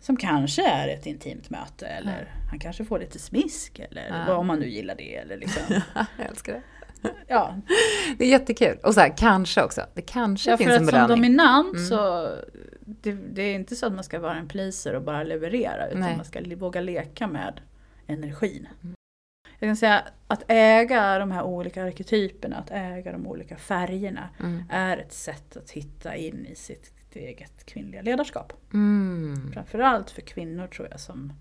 Som kanske är ett intimt möte eller han kanske får lite smisk eller Ja. vad om man nu gillar det. Eller liksom. Jag älskar det. ja. Det är jättekul. Och så här, kanske också. Det kanske ja, finns för en att som belöning. Mm. dominant så det, det är inte så att man ska vara en pleaser och bara leverera utan Nej. man ska våga leka med energin. Mm. Jag kan säga att äga de här olika arketyperna, att äga de olika färgerna Mm. är ett sätt att hitta in i sitt eget kvinnliga ledarskap. Mm. Framförallt för kvinnor tror jag som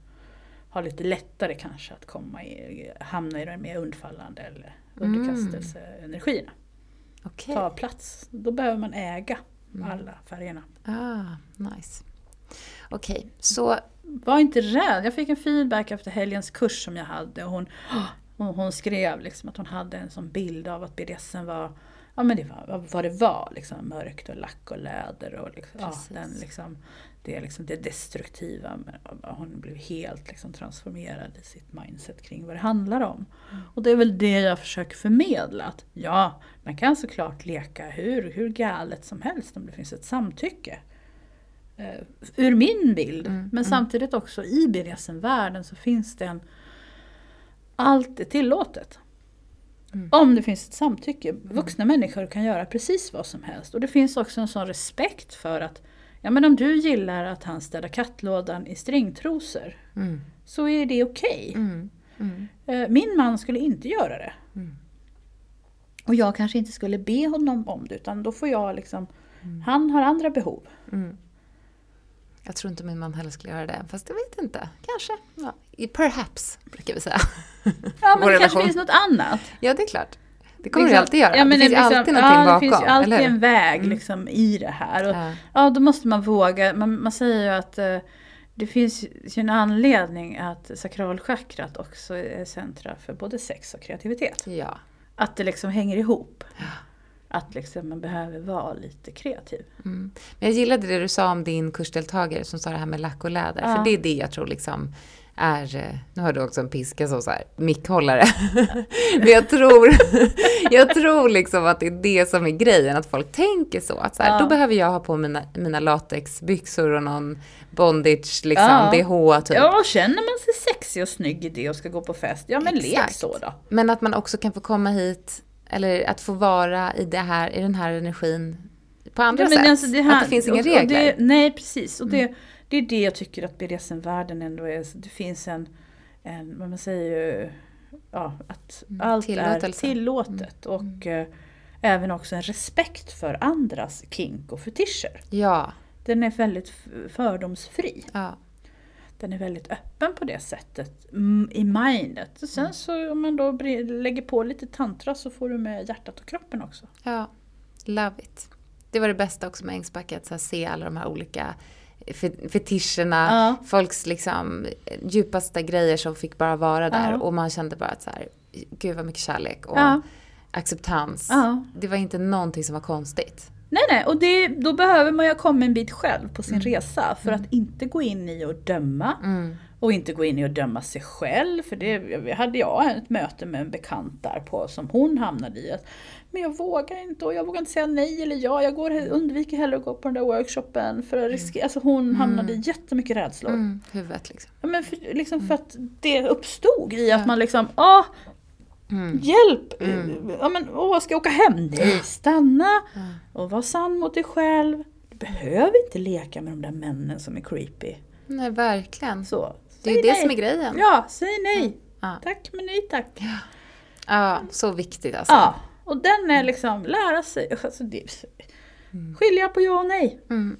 har lite lättare kanske att komma i, hamna i de mer undfallande eller underkastelseenergierna. Okej. Ta plats. Då behöver man äga Mm. alla färgerna. Ah, nice. Okej, så... Var inte rädd. Jag fick en feedback efter helgens kurs som jag hade. Och hon, hon, hon skrev liksom att hon hade en sån bild av att BDSM var Ja men det var vad det var, liksom, mörkt och lack och läder och liksom, ja, den, liksom, det, liksom, det destruktiva. Men hon blev helt liksom, transformerad i sitt mindset kring vad det handlar om. Och det är väl det jag försöker förmedla. Att, ja, man kan såklart leka hur, hur galet som helst om det finns ett samtycke. Uh, ur min bild. Mm, Men mm. samtidigt också i BDSM-världen så finns det en... Allt är tillåtet. Mm. Om det finns ett samtycke. Vuxna människor kan göra precis vad som helst. Och det finns också en sån respekt för att ja, men om du gillar att han städar kattlådan i stringtrosor Mm. så är det okej. Mm. Mm. Eh, Min man skulle inte göra det. Mm. Och jag kanske inte skulle be honom om det utan då får jag liksom, Mm. han har andra behov. Mm. Jag tror inte min man heller skulle göra det, fast jag vet inte. Kanske. Ja. Perhaps, brukar vi säga. Ja, men Vår det kanske finns något annat. Ja, det är klart. Det kommer Liksom- alltid göra. Ja, men det finns liksom- alltid någonting ja, bakom. Det finns ju alltid eller hur? en väg Mm. liksom, i det här. Och, Ja. Ja, då måste man våga. Man, man säger ju att eh, det finns ju en anledning att sakralchakrat också är centra för både sex och kreativitet. ja. Att det liksom hänger ihop. Att liksom man behöver vara lite kreativ. Mm. Men jag gillade det du sa om din kursdeltagare som sa det här med lack och läder. Ja. För det är det jag tror liksom är, eh, nu har du också en piska som så här, mickhållare. Men jag tror, jag tror liksom att det är det som är grejen, att folk tänker så. Att så här, Ja. Då behöver jag ha på mina, mina latexbyxor och någon bondage, liksom, Ja. bh typ. Ja, känner man sig sexig och snygg i det och ska gå på fest, ja men lek Exakt. så då. Men att man också kan få komma hit, eller att få vara i, det här, i den här energin på andra Ja, sätt. alltså det här- att det finns inga och- och regler. Mm. Det, nej, precis. Och det, det är det jag tycker att BDSM-världen ändå är. Det finns en, en vad man säger ja, att allt är Mm. tillåtet. Och eh, även också en respekt för andras kink och fetischer. Ja, Den är väldigt fördomsfri. ja. Den är väldigt öppen på det sättet mm, i mindet. Och Mm. sen så om man då lägger på lite tantra så får du med hjärtat och kroppen också. Ja, love it. Det var det bästa också med Ängsbacka, att se alla de här olika fe- fetischerna, Ja. folks liksom djupaste grejer som fick bara vara där. Ja. Och man kände bara att så här, gud vad mycket kärlek och Ja. acceptans. Det var inte någonting som var konstigt. Nej, nej, och det, då behöver man ju ha kommit en bit själv på sin Mm. resa för att inte gå in i och döma. Och inte gå in i och döma sig själv. För det hade jag ett möte med en bekant där på som hon hamnade i. Att, men jag vågar inte och jag vågar inte säga nej eller ja. Jag går, undviker hellre att gå på den där workshopen för att riskera. Alltså hon hamnade i jättemycket rädslor. Mm, huvudet liksom. Ja, men för, liksom för att det uppstod i att Ja. man liksom, ah, Mm. hjälp! Ja, men, åh, ska jag åka hem? Nej, stanna! Ja. Och var sann mot dig själv. Du behöver inte leka med de där männen som är creepy. Nej, verkligen. Så, Det är ju det som är grejen. Ja, säg nej. Ja. Tack men nej tack. Ja, så viktigt alltså. Ja, och den är liksom, lära sig, alltså det, skilja på ja och nej. Mm.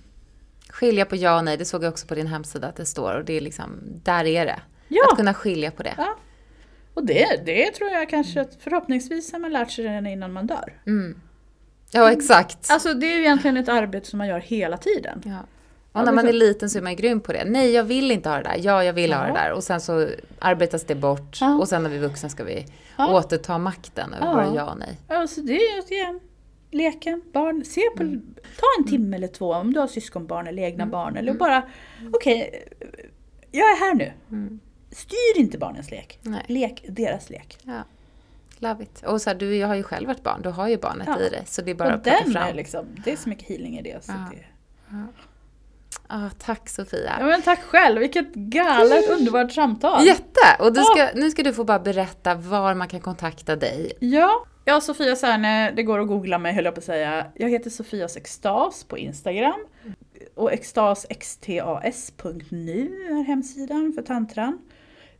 Skilja på ja och nej, det såg jag också på din hemsida att det står. Och det är liksom, där är det. Ja. Att kunna skilja på det. Ja. Och det, det tror jag kanske att förhoppningsvis har man lärt sig redan innan man dör. Mm. Ja, exakt. Alltså det är ju egentligen ett arbete som man gör hela tiden. Ja. Ja, Och när man är liten så är man grym på det. Nej, jag vill inte ha det där. Ja, jag vill ha Ja. det där. Och sen så arbetas det bort. Ja. Och sen när vi är vuxna ska vi Ja. återta makten över Ja. våra ja och nej. Alltså det är ju igen, leken, barn, se på, ta en timme eller två om du har syskonbarn eller egna barn. Eller bara, okej, jag är här nu. Styr inte barnens lek. Nej. Lek deras lek. Ja. Love it. Och så här, du jag har ju själv varit barn. Du har ju barnet Ja. i dig. Så det är bara och att plocka fram. är liksom, det är så mycket healing i det. Så Ja. det Ah, tack Sofia. ja men tack själv, vilket galet underbart samtal. Jätte! Och ska, nu ska du få bara berätta var man kan kontakta dig. Ja, jag Sofia Särne, det går att googla mig höll jag på att säga. Jag heter Sofias Extas på Instagram. Och extas, xtas.nu är hemsidan för tantran.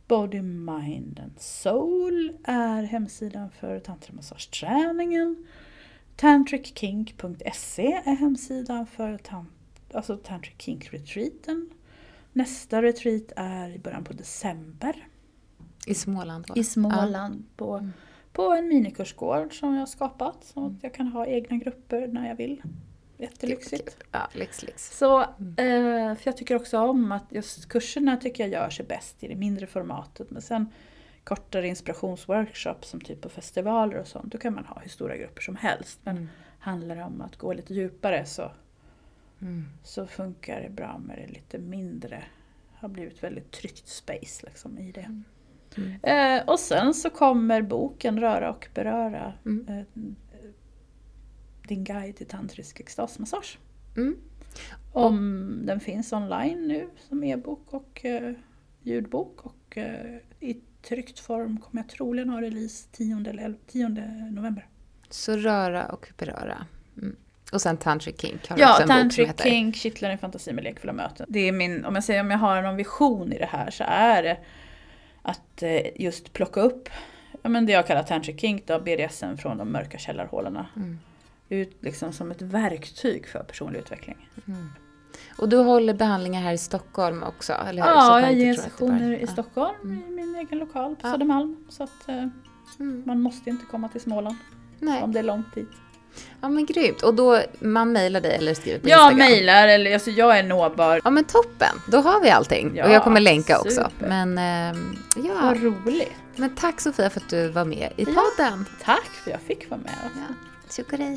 Body, Mind and Soul är hemsidan för tantramassage-träningen. Tantrickink.se är hemsidan för tant- alltså Tantric Kink-retreaten. Nästa retreat är i början på december I Småland då? i Småland på, på en minikursgård som jag har skapat. Så att jag kan ha egna grupper när jag vill. Jättelyxigt. Ja, lyx, lyx. Så, eh, för jag tycker också om att just kurserna tycker jag gör sig bäst i det mindre formatet. Men sen kortare inspirationsworkshops som typ på festivaler och sånt, då kan man ha hur stora grupper som helst. Men Mm. handlar det om att gå lite djupare så, Mm. så funkar det bra med det lite mindre. Har blivit väldigt tryggt space liksom i det. Mm. Eh, och sen så kommer boken Röra och beröra. Mm. Eh, din guide till tantrisk extasmassage. Mm. Om den finns online nu som e-bok och eh, ljudbok. Och eh, i tryckt form kommer jag troligen ha release 10, eller 11 10 november. Så röra och beröra. Mm. Och sen Tantric Kink har du också Ja, en bok som Tantric heter. King, Kittlar i fantasi med lekfulla möten. Det är min, om jag säger om jag har någon vision i det här så är det att eh, just plocka upp ja, men det jag kallar Tantric King, då, BDSM från de mörka källarhålorna. Mm. Ut liksom som ett verktyg för personlig utveckling. Mm. Och du håller behandlingar här i Stockholm också? Eller du Ja, jag ger sessioner i Ja. Stockholm i min egen lokal på Ja. Södermalm. Så att eh, Mm. man måste inte komma till Småland Nej. om det är långt dit. Ja men grymt. Och då, man mejlar dig eller skriver på Jag Instagram? mejlar, eller alltså jag är nåbar. Ja men toppen, då har vi allting. Ja, och jag kommer länka också. super. Men, ehm, ja. Vad roligt. men tack Sofia för att du var med i Ja. podden. Tack för att jag fick vara med. 祝練